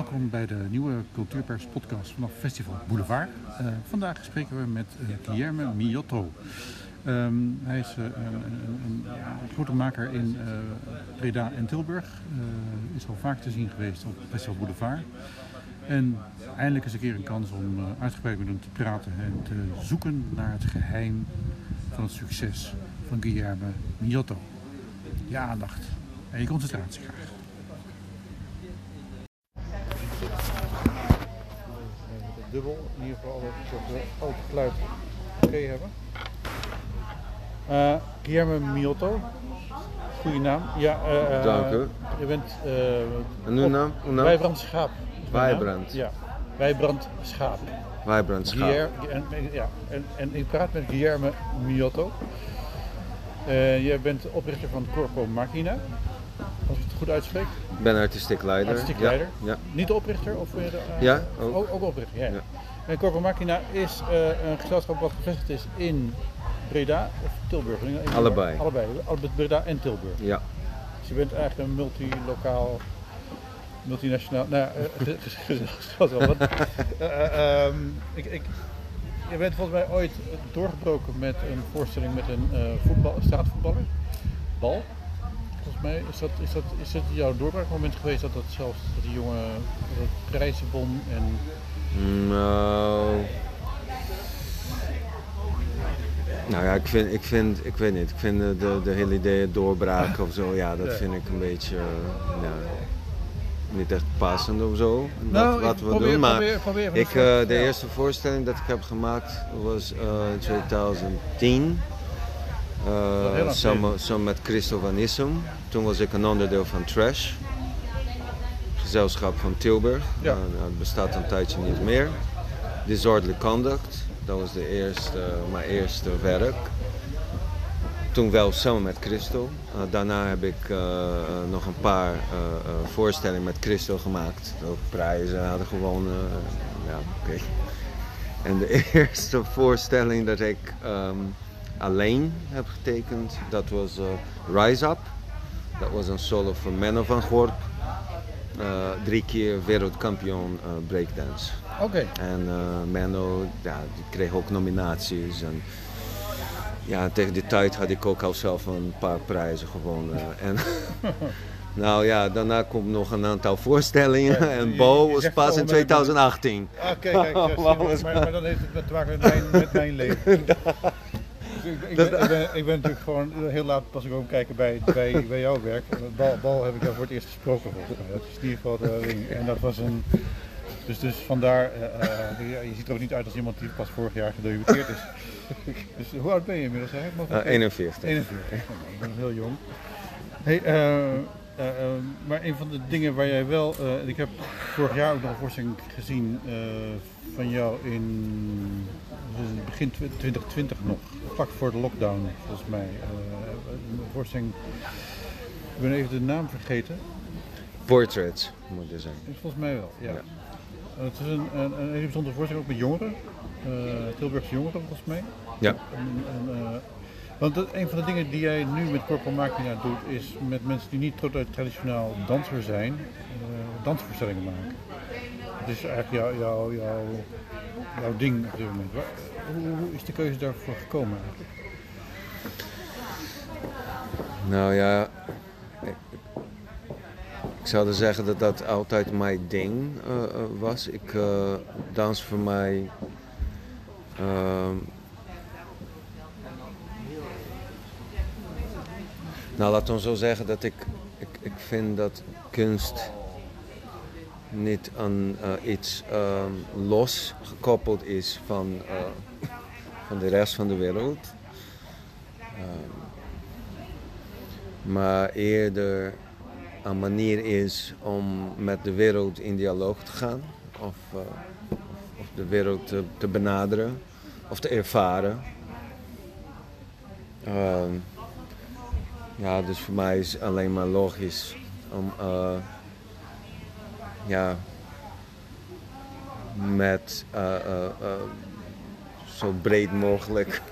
welkom bij de nieuwe Cultuurpers podcast vanaf Festival Boulevard. Uh, vandaag spreken we met uh, Guillermo Miotto. Um, hij is uh, een, een, een, grote maker in Breda en Tilburg. is al vaak te zien geweest op Festival Boulevard. En eindelijk is een keer een kans om uitgebreid met hem te praten en te zoeken naar het geheim van het succes van Guillermo Miotto. Je aandacht en je concentratie graag. Dubbel. In ieder geval dat we het geluid oké hebben. Uh, Guillermo Miotto. Goeie naam. Ja, uh, Dank u. Je bent... Uh, en uw naam? Uw naam? Wijbrand Schaap. Wijbrand. Ja, Wijbrand Schaap. Wijbrand Schaap. Guillermo, en, ja, en, en ik praat met Guillermo Miotto. Jij bent oprichter van Corpo Machina goed uitspreek. Ik ben artistiek leider. Artistiek leider. Ja. Niet de oprichter? Of, uh, ja, ook. ook, ook oprichter. Ja. ja. En Machina is uh, een gezelschap wat gevestigd is in Breda of Tilburg? In allebei. Allebei, Breda en Tilburg. Ja. Dus je bent eigenlijk een multilokaal, multinationaal, nou uh, gezelschap wel. um, ik, ik, je bent volgens mij ooit doorgebroken met een voorstelling met een voetbal, straatvoetballer, bal volgens mij. Is dat, is dat, is dat jouw doorbraakmoment geweest dat dat zelfs dat die jongen dat en... Nou... Nou ja, ik vind, ik vind, ik weet niet, ik vind de, de hele idee doorbraken of zo, ja, dat vind ik een beetje, ja, niet echt passend of zo. Nou, wat we probeer, doen. Maar probeer, probeer ik, uh, de ja. eerste voorstelling dat ik heb gemaakt was uh, in 2010. Uh, samen, samen met Christo van Issum. Toen was ik een onderdeel van Trash. Gezelschap van Tilburg. Ja. Uh, het bestaat een tijdje niet meer. Disorderly Conduct. Dat was de eerste, mijn eerste werk. Toen wel samen met Christo. Uh, daarna heb ik uh, nog een paar voorstellingen met Christo gemaakt. Ook prijzen hadden gewoon. ja, oké. Okay. En de eerste voorstelling dat ik um, alleen heb getekend, dat was Rise Up. Dat was een solo van Menno van Gorp. Uh, drie keer wereldkampioen uh, breakdance. Oké. Okay. En Menno, ja, die kreeg ook nominaties. En ja, tegen die tijd had ik ook al zelf een paar prijzen gewonnen. en nou ja, daarna komt nog een aantal voorstellingen. Ja, en Bo was pas in 2018. Oké, ah, kijk, kijk, maar, maar, dan heeft het te maken met mijn, met mijn leven. Ik, ik, ben, ik, ben, ik, ben, natuurlijk gewoon heel laat pas ik ook kijken bij, bij, bij jouw werk. Bal, bal heb ik daar voor het eerst gesproken volgens mij. Dat is in ieder geval de ring. En dat was een. Dus, dus vandaar, uh, je ziet er ook niet uit als iemand die pas vorig jaar gedebuteerd is. dus hoe oud ben je inmiddels eigenlijk? Uh, 41. 41, ik ben heel jong. Hey, uh, maar een van de dingen waar jij wel, ik heb vorig jaar ook nog een voorstelling gezien van jou in begin 2020 nog, vlak voor de lockdown volgens mij. een voorstelling, ik ben even de naam vergeten. Portraits moet je zeggen. Volgens mij wel, ja. ja. het is een, een, een hele bijzondere voorstelling, ook met jongeren, Tilburgse jongeren volgens mij. Ja. En, en, want een van de dingen die jij nu met Corpo Machina doet, is met mensen die niet traditioneel danser zijn, dansvoorstellingen maken. Is eigenlijk jouw, jou, jou, ding op dit moment. Hoe, hoe is de keuze daarvoor gekomen? Nou ja, ik, ik zou zeggen dat dat altijd mijn ding uh, was. Ik uh, dans voor mij. Uh, Nou, laat ons zo zeggen dat ik, ik, ik vind dat kunst niet aan uh, iets um, los gekoppeld is van, uh, van de rest van de wereld. Um, maar eerder een manier is om met de wereld in dialoog te gaan. Of, uh, of de wereld te, te, benaderen of te ervaren. Um, ja, dus voor mij is alleen maar logisch om ja, met uh, uh, zo breed mogelijk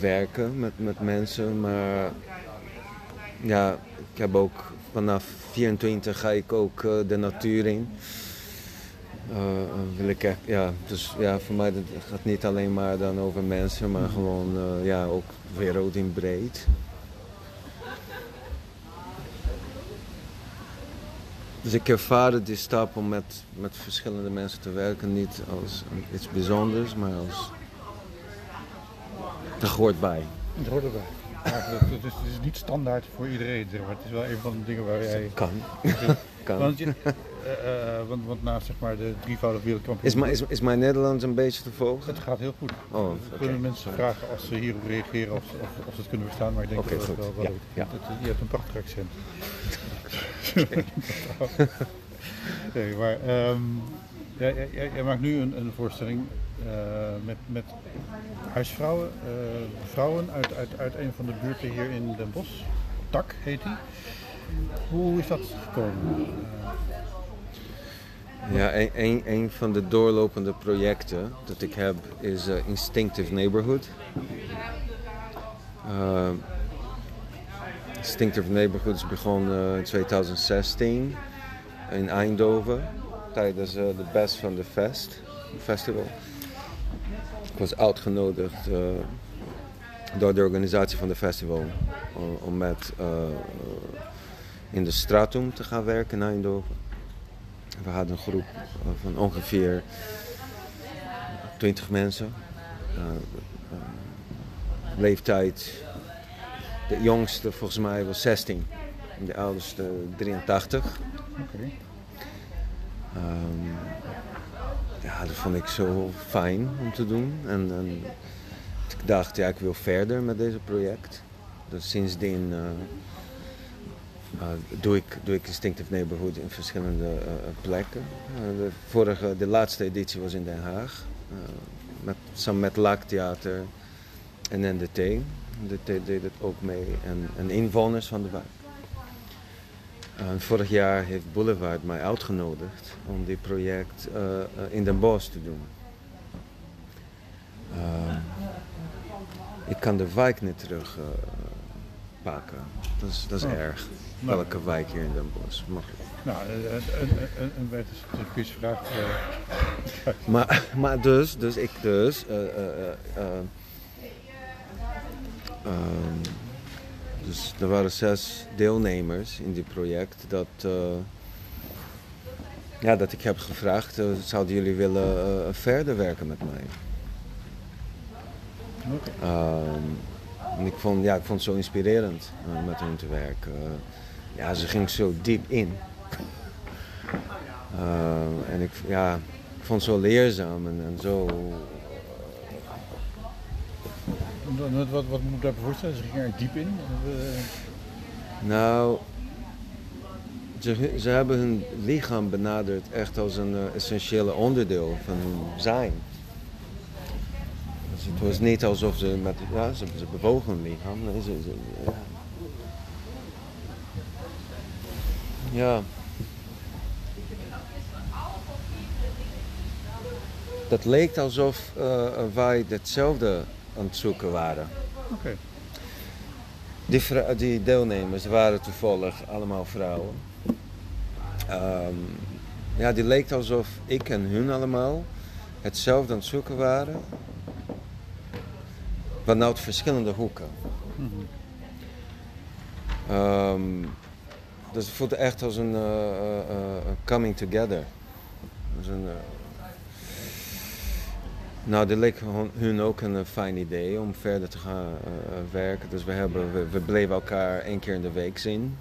werken met, met mensen. Maar ja, ik heb ook vanaf 24 ga ik ook de natuur in. Wil ik ja, dus ja, voor mij gaat niet alleen maar dan over mensen, maar gewoon ja, ook wereld in breed. Dus ik ervaar die stap om met, met verschillende mensen te werken niet als iets bijzonders, maar als. Dat hoort bij. Het hoort erbij. Maar het, is, het is niet standaard voor iedereen, zeg maar. Het is wel een van de dingen waar jij... Kan. kan. Want, je, uh, uh, want, want naast zeg maar, de drievoudige wereldkampioen... Is, mijn, is, is mijn Nederlands een beetje te volgen? Het gaat heel goed. Oh, kunnen mensen vragen als ze hierop reageren of, of, of ze het kunnen verstaan, maar ik denk dat het wel, wel Ja, ja. Dat- je hebt een prachtig accent. nee, maar ehm, jij, maakt nu een, een voorstelling eh, met, met huisvrouwen, eh, vrouwen uit, uit, uit een van de buurten hier in Den Bosch. Tak heet die. Hoe is dat gekomen? Ja, een, van de doorlopende projecten dat ik heb is eh, Instinctive Neighborhood. Eh, Instinctive Neighborhood is begonnen in 2016 in Eindhoven tijdens eh, de Best van de Fest Festival. Ik was uitgenodigd eh, door de organisatie van de festival om, met eh, in de Stratum te gaan werken in Eindhoven. We hadden een groep eh, van ongeveer 20 mensen. Eh, eh, leeftijd. De jongste volgens mij was 16. En de oudste 83. Oké. Ehm, ja, dat vond ik zo fijn om te doen. En, en ik dacht, ja, ik wil verder met deze project. Dus sindsdien eh, eh, doe, ik, doe ik Instinctive Neighborhood in verschillende eh, plekken. De, vorige, de laatste editie was in Den Haag. met, samen met Laaktheater en NDT. NDT deed het ook mee. En, en inwoners van de wijk. En vorig jaar heeft Boulevard mij uitgenodigd om dit project eh, eh, in Den Bosch te doen. Ehm, ik kan de wijk niet terug eh, pakken. Dat is, dat is Oh. erg. Nou. Welke wijk hier in Den Bosch? Maar, Nou, een, een, een, een wetenschappelijke quizvraag. eh, maar, maar dus, dus ik dus. Dus er waren zes deelnemers in dit project. Dat, eh, ja, dat ik heb gevraagd, eh, zouden jullie willen eh, verder werken met mij? Ehm, en ik vond, ja, ik vond het zo inspirerend met hen te werken. Ja, ze ging zo diep in. Ehm, en ik, ja, ik vond het zo leerzaam en, en zo. Wat, wat, wat moet ik daarbij voorstellen? Ze gingen er diep in. Eh, Nou, ze, ze hebben hun lichaam benaderd echt als een eh, essentiële onderdeel van hun zijn. Dus het was niet alsof ze met, ja, ze, bewogen hun lichaam. Ja. ja. Dat leek alsof eh, wij hetzelfde aan het zoeken waren. Oké. Die, deelnemers waren toevallig allemaal vrouwen. Ehm, ja, die leek alsof ik en hun allemaal hetzelfde aan het zoeken waren. Vanuit verschillende hoeken. Mhm. Ehm, dus het voelde echt als een eh, eh, eh, coming together. Als een, nou, dit leek hun- ook een eh, fijn idee om verder te gaan eh, werken. Dus we, hebben, we, bleven elkaar één keer in de week zien.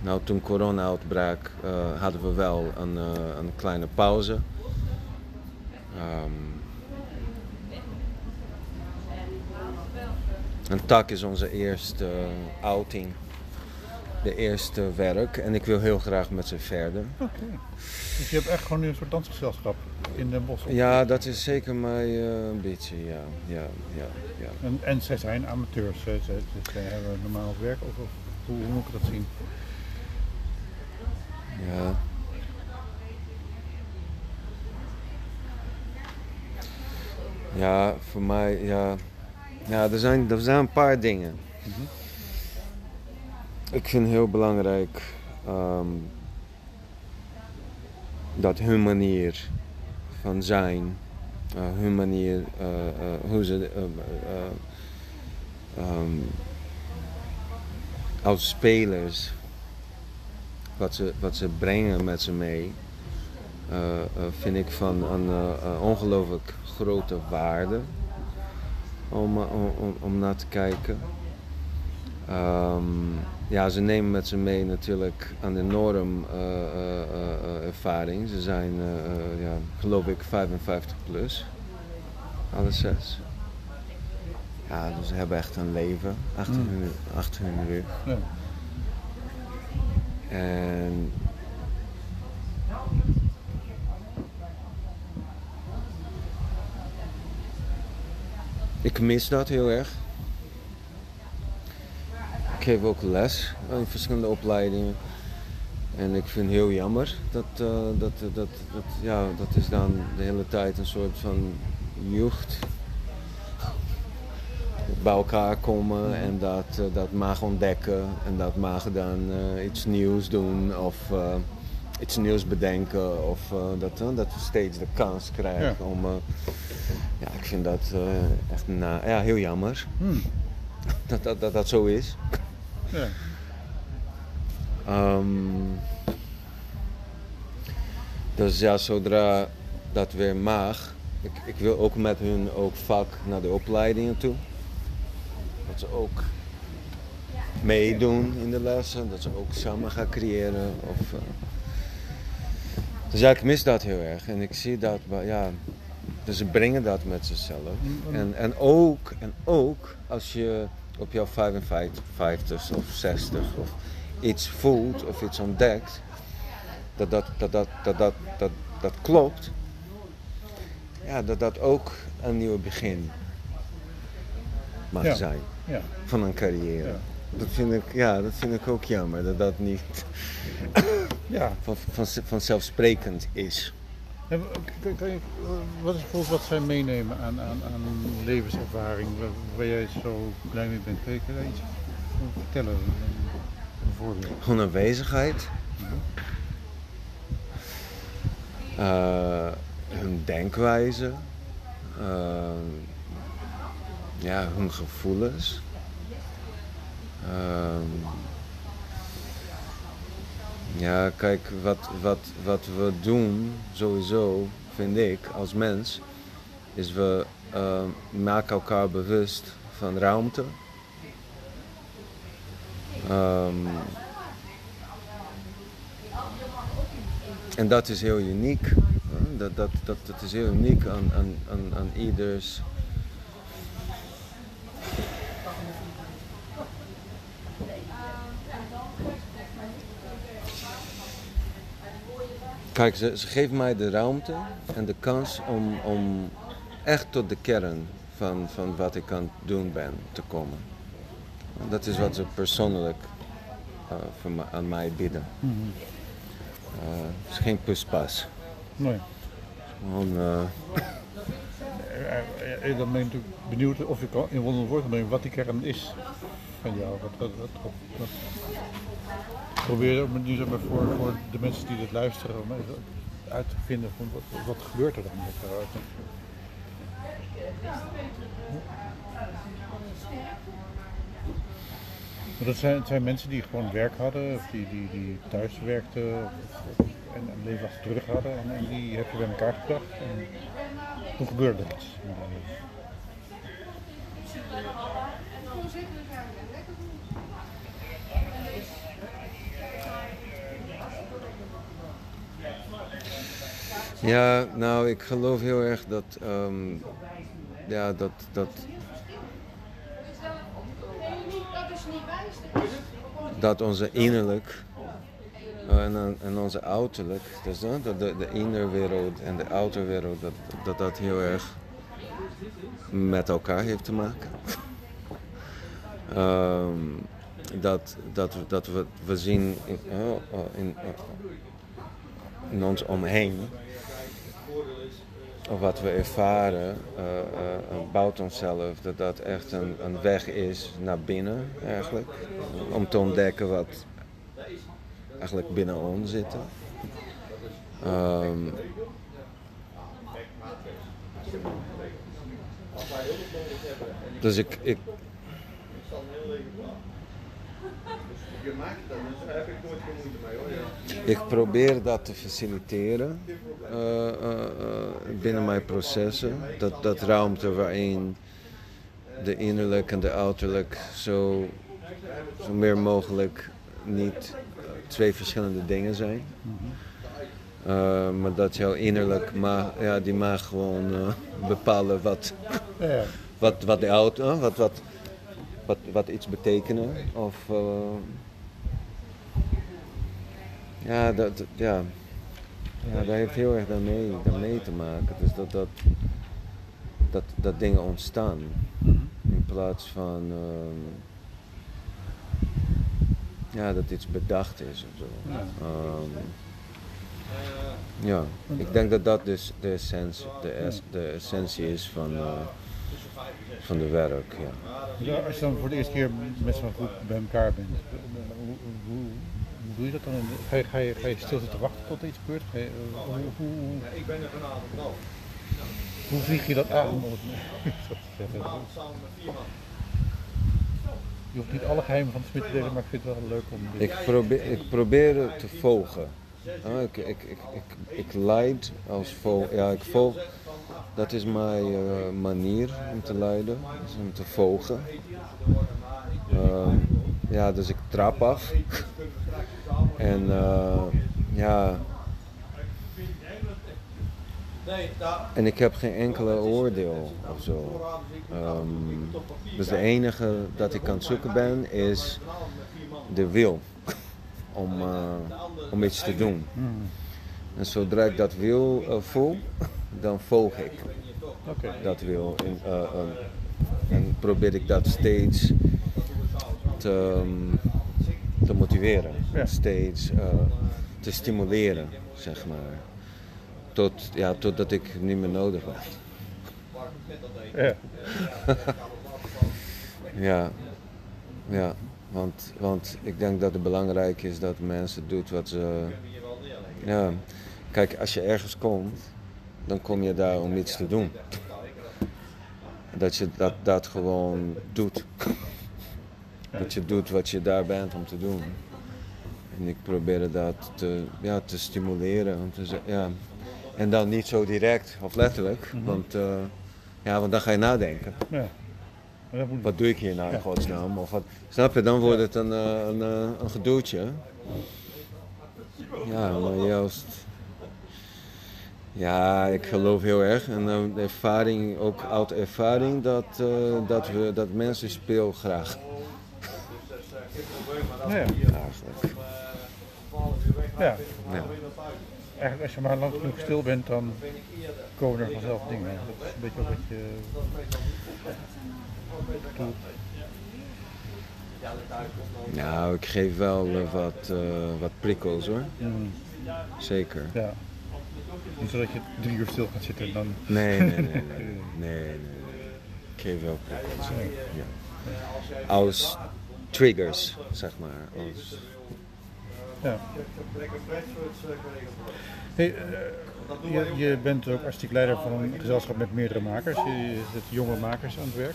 Nou, toen corona uitbrak eh, hadden we wel een, eh, een kleine pauze. Ehm, een tak is onze eerste eh, outing. De eerste werk. En ik wil heel graag met ze verder. Oké. Dus je hebt echt gewoon nu een soort dansgezelschap in Den Bosch. Ja, dat is zeker mijn eh, ambitie, ja. ja, ja, ja. En, en zij zijn amateurs. Ze, ze, ze- hebben normaal werk. Of, of hoe, hoe moet ik dat zien? ja. Ja, voor mij, ja. Ja, er zijn, er zijn een paar dingen. Ik vind heel belangrijk ehm, dat hun manier van zijn, uh, hun manier, uh, uh, hoe ze um, als spelers, wat ze, wat ze brengen met ze mee, vind ik van een ongelooflijk grote waarde om, om, om naar te kijken. Um, ja, ze nemen met ze mee natuurlijk een enorm uh, uh, uh, ervaring. Ze zijn, ja, geloof ik, 55 plus. Alle zes. Ja, dus ze hebben echt een leven achter, mm. hun, achter hun rug. Ja. En ik mis dat heel erg geef ook les in verschillende opleidingen. En ik vind het heel jammer dat, uh, dat, dat, dat, ja, dat is dan de hele tijd een soort van jeugd bij elkaar komen en dat, uh, dat mag ontdekken en dat mag dan uh, iets nieuws doen of iets nieuws bedenken of dat, dat we steeds de kans krijgen ja. om... ja, ik vind dat echt ja, heel jammer hmm. dat, dat, dat dat zo is. Ja. Um, dus ja, zodra dat weer mag, ik, ik wil ook met hun ook vaak naar de opleidingen toe. Dat ze ook meedoen in de lessen, dat ze ook samen gaan creëren. Of, uh... Dus ja, ik mis dat heel erg. En ik zie dat, ja, dus ze brengen dat met zichzelf. Mm, en, en, ook, en ook als je op jouw 55 of 60 of iets voelt of iets ontdekt, dat dat, dat, dat, dat, dat, dat, dat klopt, ja, dat dat ook een nieuw begin mag zijn ja. van een carrière. Ja. Dat vind ik, ja, dat vind ik ook jammer dat dat niet ja. van, van, vanzelfsprekend is. Kan je, wat is bijvoorbeeld wat zij meenemen aan, aan, aan levenservaring waar, jij zo blij mee bent? Kun je daar iets vertellen? Een voorbeeld. Gewoon aanwezigheid. Uh, hun denkwijze. Uh, ja, hun gevoelens. Uh, ja, kijk, wat, wat, wat we doen, sowieso, vind ik, als mens, is we uh, maken elkaar bewust van ruimte. Um, en dat is heel uniek. Dat, dat, dat, dat is heel uniek aan, aan, aan, aan ieders Kijk, ze, ze geven mij de ruimte en de kans om, om echt tot de kern van, van wat ik aan het doen ben te komen. Dat is wat ze persoonlijk uh, aan mij bieden. Mm het is geen puspas. Nee. Gewoon. Uh... dan ben ik natuurlijk benieuwd of ik in woorden woord wat die kern is van jou. Wat, wat, wat, probeer ook nu zeg maar, voor, voor de mensen die dit luisteren om uit te vinden van wat, wat gebeurt er dan met. Dat zijn, het zijn mensen die gewoon werk hadden, of die, die, die thuis werkten en een leven achter terug hadden en, die heb je bij elkaar gebracht. En hoe gebeurde dat? Ja, nou, ik geloof heel erg dat, um, ja, dat, dat, dat onze innerlijk uh, en, en onze uiterlijk, dus uh, de, de, innerwereld en de outerwereld, dat, dat dat heel erg met elkaar heeft te maken. um, dat, dat, dat we, we zien in, in, in ons omheen wat we ervaren, eh, eh, bouwt onszelf dat dat echt een, een weg is naar binnen eigenlijk. Om te ontdekken wat eigenlijk binnen ons zit. Ehm, dus ik, ik, Ik probeer dat te faciliteren binnen mijn processen. Dat, dat ruimte waarin de innerlijk en de uiterlijk zo, zo meer mogelijk niet twee verschillende dingen zijn. Uh, maar dat jouw innerlijk mag, ja, die gewoon uh, bepalen wat, ja. wat, wat de auto, wat, wat, wat, wat iets betekenen. Of, uh, ja, dat, ja. Ja, dat heeft heel erg daarmee, daarmee te maken. Dus dat, dat, dat, dat dingen ontstaan. In plaats van uh, ja, dat iets bedacht is of zo. Ja. Um, ja, ik denk dat dat dus de essentie, de, es, de essentie is van, uh, van de werk. Ja. ja. als je dan voor de eerste keer met zo'n groep bij elkaar bent, hoe doe je dat dan? Ga je, ga je, ga je stil zitten wachten tot er iets gebeurt? Je, uh, hoe, hoe, hoe, ik ben er vanavond wel. Hoe vlieg je dat aan? Je hoeft niet alle geheimen van de Smit te delen, maar ik vind het wel leuk om... Dit... Ik probeer, ik probeer het te volgen. Ah, ik, ik, ik, ik, ik leid als volg. Ja, ik volg. Dat is mijn uh, manier om te leiden, is om te volgen. Uh, ja, dus ik trap af. en uh, ja. En ik heb geen enkele oordeel of zo. Um, dus de enige dat ik kan zoeken ben is de wil om, uh, om iets te doen. Mm. En zodra ik dat wil uh, voel, dan volg ik okay. dat wil. En, uh, en, probeer ik dat steeds te, um, te motiveren, ja. steeds te stimuleren, zeg maar. Tot, ja, totdat ik niet meer nodig heb. Ja. ja. Ja. Want, want ik denk dat het belangrijk is dat mensen doen wat ze. Ja, kijk, als je ergens komt, dan kom je daar om iets te doen. Dat je dat, dat gewoon doet. Dat je doet wat je daar bent om te doen. En ik probeer dat te, ja, te stimuleren. Om te, ja. En dan niet zo direct of letterlijk, mhm. want, uh, ja, want dan ga je nadenken. Ja. Wat doe ik hier nou in godsnaam? Of wat, snap je, dan wordt het een, eh, een, een, eh, een gedoetje. Ja, maar juist. Ja, ik geloof heel erg. En uh, de ervaring, ook uit ervaring, dat, uh, dat, we, dat mensen speel graag. Ja. Eigenlijk. Ja. ja. Eigenlijk als je maar lang genoeg stil bent, dan komen er vanzelf dingen. Dat is een beetje wat je nou, ik geef wel uh, wat, uh, wat prikkels hoor. Mm. Zeker. Ja. Niet zodat je drie uur stil gaat zitten en dan. Nee, nee, nee. nee, nee, nee, Ik geef wel prikkels. Ja. Als triggers, zeg maar. Ja. Uh, je, bent ook artistiek leider van een gezelschap met meerdere makers. Je zet jonge makers aan het werk.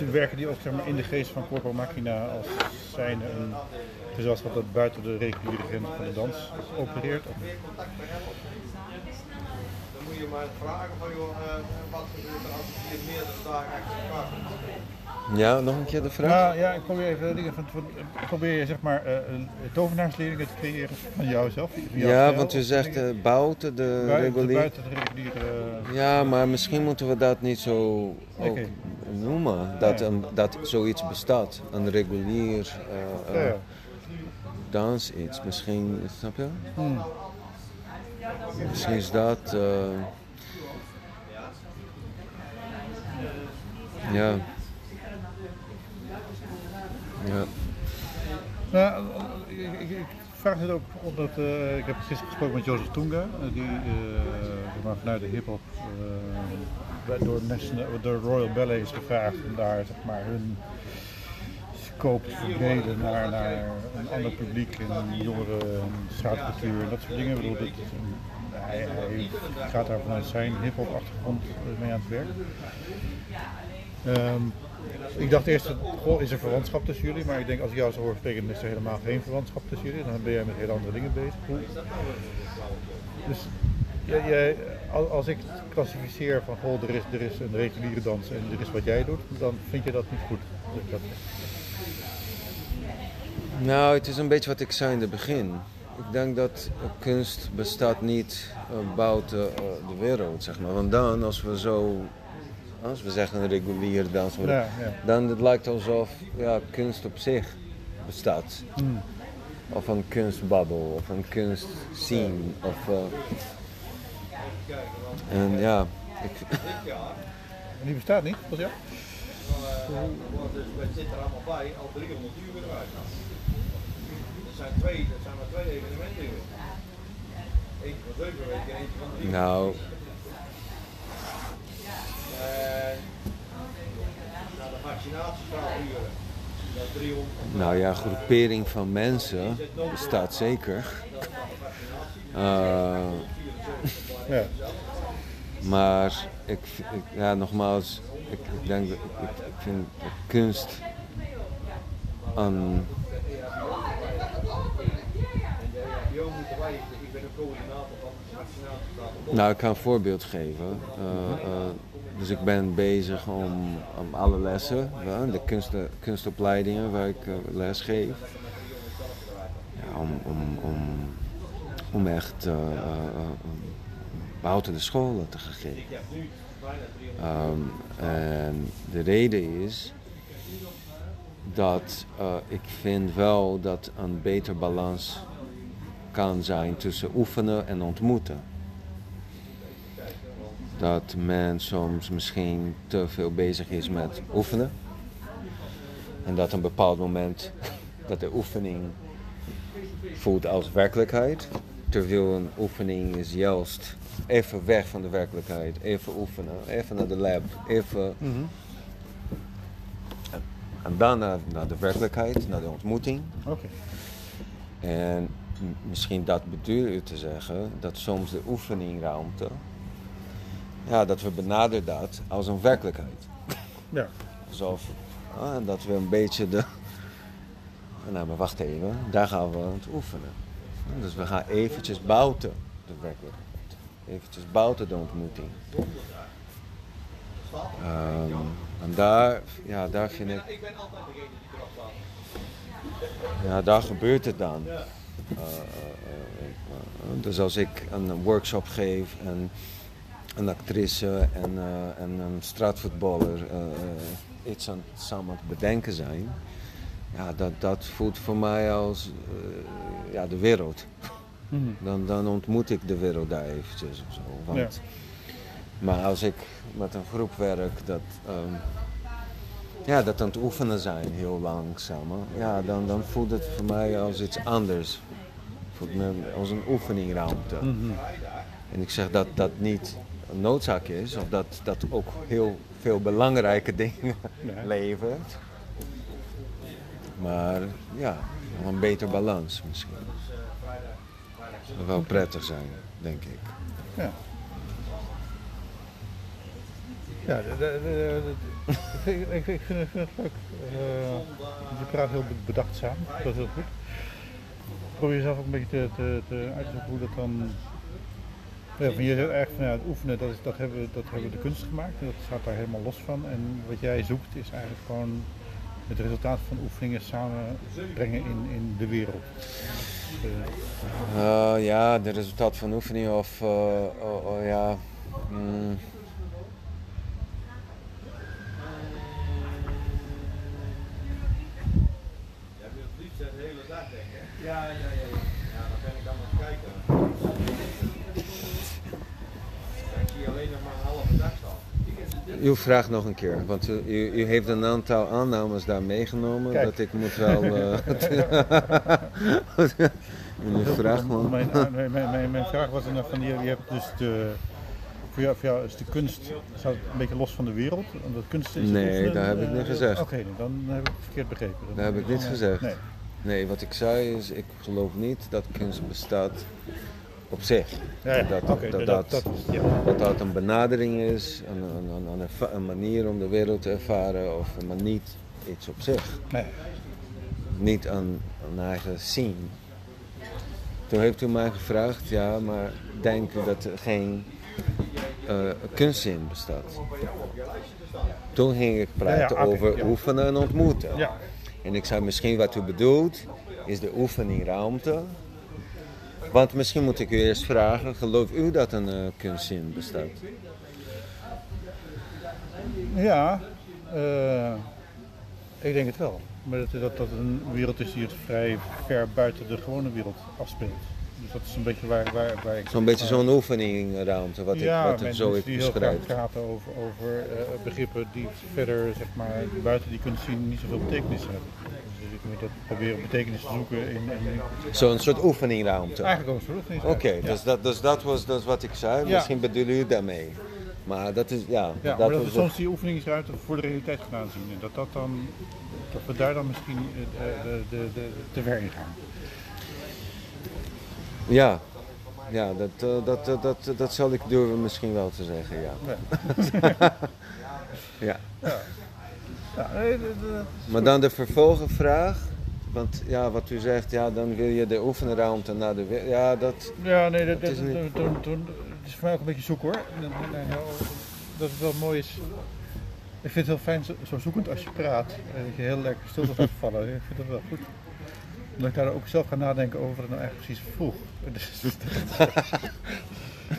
Uh, werken die ook zeg maar, in de geest van Corpo Machina als zijn een gezelschap dat buiten de reguliere grenzen van de dans opereert? Je maar vragen van joh, uh, wat gebeurt er als je meerdere dagen achter ja, nog een keer de vraag? Ja, ja ik probeer even dingen van, probeer zeg maar uh, tovenaarsleerlingen te creëren van jouzelf. Van ja, want u zegt uh, buiten de reguliere. Buiten de reguliere. Ja, maar misschien moeten we dat niet zo ook noemen. Dat, een, dat zoiets bestaat. Een regulier uh, ja, dans iets. Misschien, snap je? Hmm. Misschien is dat. ja. Ja. Nou, ik, ik, vraag zit ook omdat uh, ik heb gisteren gesproken met Jozef Tunga, die vanuit de hip-hop door, door Royal Ballet is gevraagd om daar zeg maar, hun te verbreden naar, naar een ander publiek en jongere straatcultuur en dat soort dingen. Hij, gaat daar vanuit zijn hip-hop achtergrond mee aan het werk. Um, ik dacht eerst, goh, is er verwantschap tussen jullie? Maar ik denk als ik jou zo hoor spreken, is er helemaal geen verwantschap tussen jullie. Dan ben jij met hele andere dingen bezig. Dus jij, als ik klassificeer van, goh, er is, er is een reguliere dans en er is wat jij doet, dan vind je dat niet goed. Dat... Nou, het is een beetje wat ik zei in het begin. Ik denk dat kunst bestaat niet uh, buiten uh, de wereld, zeg maar. Want dan, als we zo als we zeggen een regulier dans, ja, ja. dan het lijkt alsof ja, kunst op zich bestaat. Mm. Of een kunstbabbel, of een kunstscene. Of, uh, en ja, ik... En die bestaat niet, was ja? We zitten er allemaal bij, al 300 uur weer eruit. Er zijn twee, er zijn maar twee evenementen. Eentje van zeven weken en eentje van drie. Nou, nou ja, groepering van mensen bestaat zeker. Uh, ja. Maar ik, ik, ja, nogmaals, ik, denk ik, ik vind kunst aan. Nou, ik kan een voorbeeld geven. Uh, uh, dus ik ben bezig om, om alle lessen, de kunst, kunstopleidingen waar ik uh, les geef, ja, om, om, om, om echt de scholen te geven. Um, en de reden is dat ik vind wel dat een beter balans kan zijn tussen oefenen en ontmoeten dat men soms misschien te veel bezig is met oefenen. En dat een bepaald moment dat de oefening voelt als werkelijkheid. Terwijl een oefening is juist even weg van de werkelijkheid. Even oefenen, even naar de lab, even... Mm En dan naar, naar, de werkelijkheid, naar de ontmoeting. Oké. En misschien dat bedoel u te zeggen, dat soms de oefeningruimte ja, dat we benaderen dat als een werkelijkheid. Ja. Alsof ah, dat we een beetje de. Nou, maar wacht even, daar gaan we aan het oefenen. Dus we gaan eventjes buiten de werkelijkheid. Eventjes buiten de ontmoeting. Um, en daar, ja, daar vind ik. Ja, daar gebeurt het dan. Uh, uh, uh, dus als ik een workshop geef en een actrice en, uh, en een straatvoetballer uh, iets aan het samen te bedenken zijn. Ja, dat, dat voelt voor mij als uh, ja, de wereld. Mm dan, dan ontmoet ik de wereld daar eventjes of zo. Want, ja. Maar als ik met een groep werk dat, um, ja, dat aan het oefenen zijn heel langzaam, ja, dan, dan voelt het voor mij als iets anders. Voelt me als een oefeningruimte. Mm -hmm. En ik zeg dat dat niet een noodzaak is, of dat dat ook heel veel belangrijke dingen levert. Maar ja, een beter balans misschien. Dat wel prettig zijn, denk ik. Ja. Ja, de, de, de, ik, ik, vind, vind, het leuk. Uh, je praat heel bedachtzaam, dat is heel goed. Probeer jezelf ook een beetje te, te, te uit te zoeken hoe dat dan ja, je zegt echt van ja, het oefenen, dat, is, dat, hebben we, dat hebben we de kunst gemaakt. En dat staat daar helemaal los van. En wat jij zoekt is eigenlijk gewoon het resultaat van oefeningen samenbrengen in, in de wereld. Uh, ja, de resultaat van oefeningen of uh, oh, oh, ja. Mm. Het ja, ja. Ja, dan ben ik aan het kijken. Uw vraag nog een keer, want u, u, heeft een aantal aannames daar meegenomen. Dat ik moet wel. Uh, je vraagt me... Mijn, mijn, mijn, mijn, mijn vraag was dan van, je, je hebt dus de, voor jou, voor jou is de kunst staat een beetje los van de wereld? Omdat kunst is Nee, oefenen, dat heb ik eh, niet gezegd. Oké, dan heb ik het verkeerd begrepen. Dan- Dat heb ik niet eh, gezegd. Nee. Nee, wat ik zei is, ik geloof niet dat kunst bestaat op zich. Ja, ja. Dat, dat, dat, ja. dat dat een benadering is, een, een, een, een manier om de wereld te ervaren, of, maar niet iets op zich. Nee. Niet een, een eigen scene. Toen heeft u mij gevraagd, ja, maar denk u dat er geen eh kunstzin bestaat? Toen ging ik praten over oefenen en ontmoeten. Ja. En ik zei misschien wat u bedoelt is de oefeningruimte. Want misschien moet ik u eerst vragen, gelooft u dat een eh, kunstzin bestaat? Ja, eh, ik denk het wel. Maar dat, dat dat een wereld is die het vrij ver buiten de gewone wereld afspeelt. Dus dat is een beetje waar, waar, waar ik... Zo'n beetje zo'n oefeningruimte, wat ik, ja, wat ik zo ik die heel beschrijf. graag praten over, over eh, begrippen die verder, zeg maar, buiten die kunst zien niet zoveel betekenis hebben. Dus ik moet dat proberen betekenis te zoeken in... Zo'n soort oefeningruimte. eigenlijk ook zo. niet Oké, ja. dus, dat, dus dat was is wat ik zei. Ja. Misschien bedoel u daarmee. Maar dat is, ja, Ja, dat maar dat was soms die oefeningsruimte voor de realiteit gaan aanzien. En dat, dat, dan, dat we daar dan misschien eh, de, de, de, te ver in gaan. Ja, ja dat, eh, dat, dat, dat, dat zal ik durven misschien wel te zeggen, ja. ja. Ja, nee, de- Maar dan de vervolgenvraag. Want ja, wat u zegt, ja, dan wil je de oefenruimte naar de... Ja, dat... ja, nee, dat, is niet- het is voor mij ook een beetje zoek hoor. Dat, dat het wel mooi is. Ik vind het heel fijn zo, zo zoekend als je praat. En dat je heel lekker stil gaat vallen. Ik vind dat wel goed. Omdat ik daar ook zelf ga nadenken over wat ik nou eigenlijk precies vroeg. Dus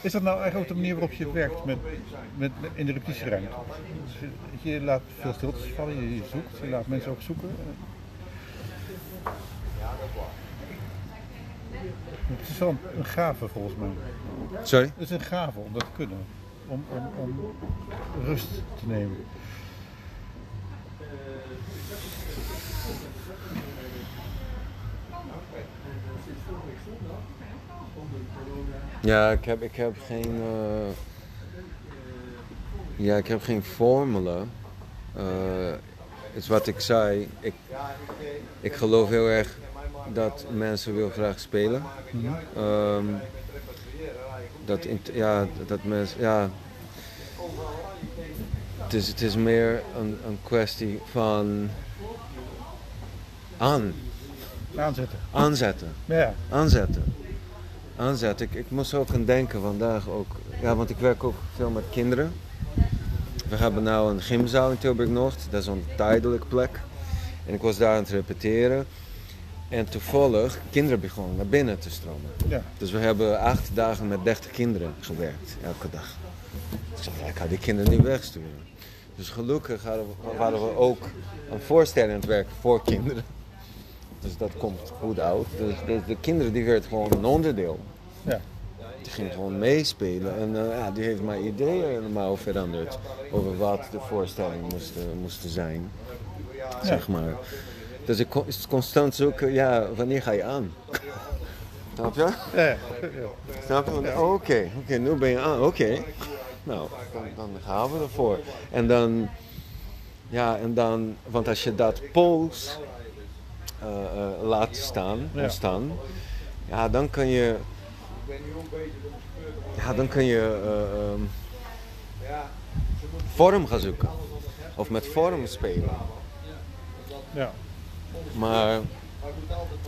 Is dat nou eigenlijk ook de manier waarop je werkt met, met, met- in de repetitieruimte? Dus je, je laat veel stiltes vallen, je, je zoekt, je laat mensen ook zoeken. Het is wel een, een gave volgens mij. Sorry? Het is een gave om dat te kunnen. Om, om, om rust te nemen. Ja, ik heb, ik heb geen... eh, Ja, ik heb geen formule. Het is wat ik zei. Ik, ik geloof heel erg dat mensen wil graag spelen. Ehm, dat, int- ja, dat mensen... Ja, het, is, het is meer een, een kwestie van aan, Aanzetten. aanzetten Ja, aanzetten. Ik, ik moest ook aan denken vandaag ook. Ja, want ik werk ook veel met kinderen. We hebben nou een gymzaal in Tilburg-Noord. Dat is een tijdelijke plek. En ik was daar aan het repeteren. En toevallig, kinderen begonnen naar binnen te stromen. ja. Dus we hebben acht dagen met 30 kinderen gewerkt, elke dag. Ik ja, ik ga die kinderen niet wegsturen. Dus gelukkig hadden we- waren we ook een voorstelling aan het werken voor kinderen. Dus dat komt goed uit. Dus de, de kinderen die werd gewoon een onderdeel. ja. Die ging gewoon meespelen. En eh, ja, die heeft mijn ideeën helemaal veranderd. Over wat de voorstelling moest, eh, moest zijn. Zeg maar. Dus ik kon- is constant zoeken, ja, wanneer ga je aan? Snap je? Ja, ja. Snap je? Oh, Oké, oké, nu ben je aan. Oké. Nou, dan, dan gaan we ervoor. En dan, ja, en dan, want als je dat eh, laat staan, Ja. ontstaan, ja, dan kan je, ja, dan kan je eh, ehm, vorm gaan zoeken. Of met vorm spelen. ja. Maar,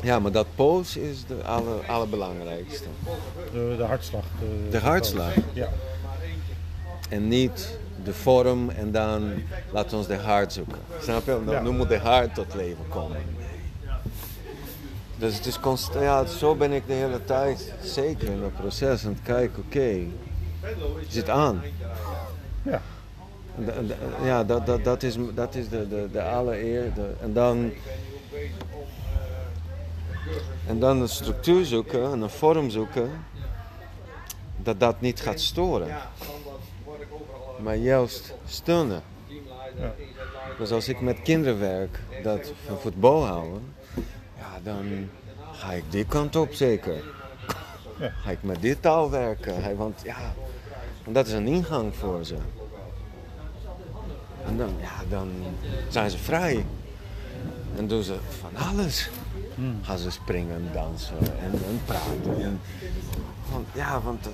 ja, maar dat pols is de aller, allerbelangrijkste. De, de hartslag. De, De hartslag. Ja. En niet de vorm en dan laten we ons de hart zoeken. Snap je? Dan, Ja. Moet de hart tot leven komen. Dus het is constant, ja, zo ben ik de hele tijd zeker in dat proces aan het kijken, oké, je zit aan. Ja. Ja, dat, dat, dat is, dat is de, de, de allereer. En dan. En dan een structuur zoeken en een vorm zoeken. Dat dat niet gaat storen. Maar juist steunen. Ja. Dus als ik met kinderen werk dat van voetbal houden. Dan ga ik die kant op zeker. Ja. Ga ik met dit taal werken. Want ja, want dat is een ingang voor ze. En dan, ja, dan zijn ze vrij. En doen ze van alles. Gaan ze springen en dansen en, en praten. En, want, ja, want... dat-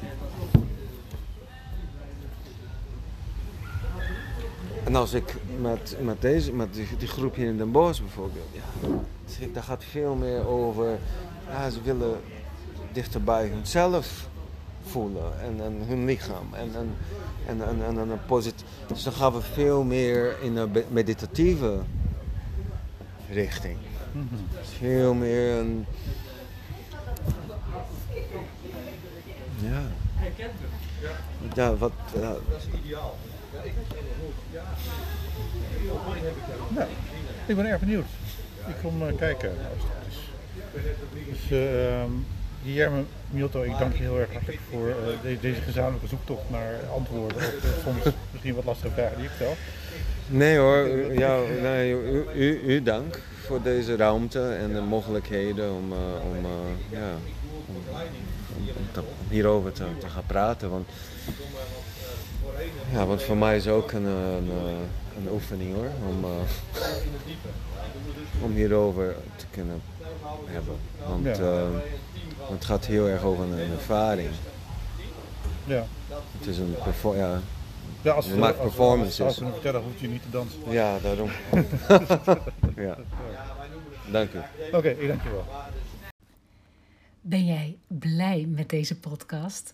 En als ik met, met, deze, met die, die groep hier in Den Bosch bijvoorbeeld, ja, daar gaat veel meer over, ze willen dichter bij hunzelf voelen en, hun lichaam. En, en, en, en, en, en een posit- dus dan gaan we veel meer in een meditatieve richting. Veel meer een. Ja. Ja, wat. Ja, Nou, ik ben erg benieuwd. Ik kom eh, kijken als het. Dus eh, ehm, ik dank je heel erg hartelijk voor eh, de- deze gezamenlijke zoektocht naar antwoorden op eh, soms misschien wat lastige vragen die ik stel. Nee hoor, ja, nee, u, u, dank voor deze ruimte en de mogelijkheden om, om hierover te, te gaan praten. Want, ja, want voor mij is het ook een, eh, een, eh, een oefening hoor, om, eh, om hierover te kunnen hebben. Want, Ja. eh, want het gaat heel erg over een, een ervaring. Ja. Het is een ja, Ja, als Je we, maakt als, we- performances. Als we kunnen vertellen, hoef je niet te dansen. ja, daarom. ja. Dank u. Oké, ik dank je wel. Ben jij blij met deze podcast?